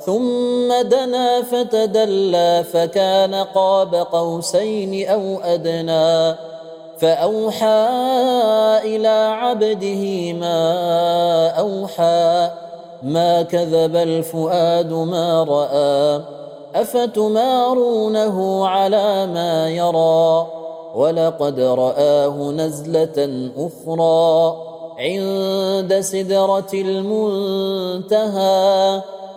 ثم دنا فتدلى فكان قاب قوسين أو أدنى فأوحى إلى عبده ما أوحى ما كذب الفؤاد ما رأى أفتمارونه على ما يرى ولقد رآه نزلة أخرى عند سدرة المنتهى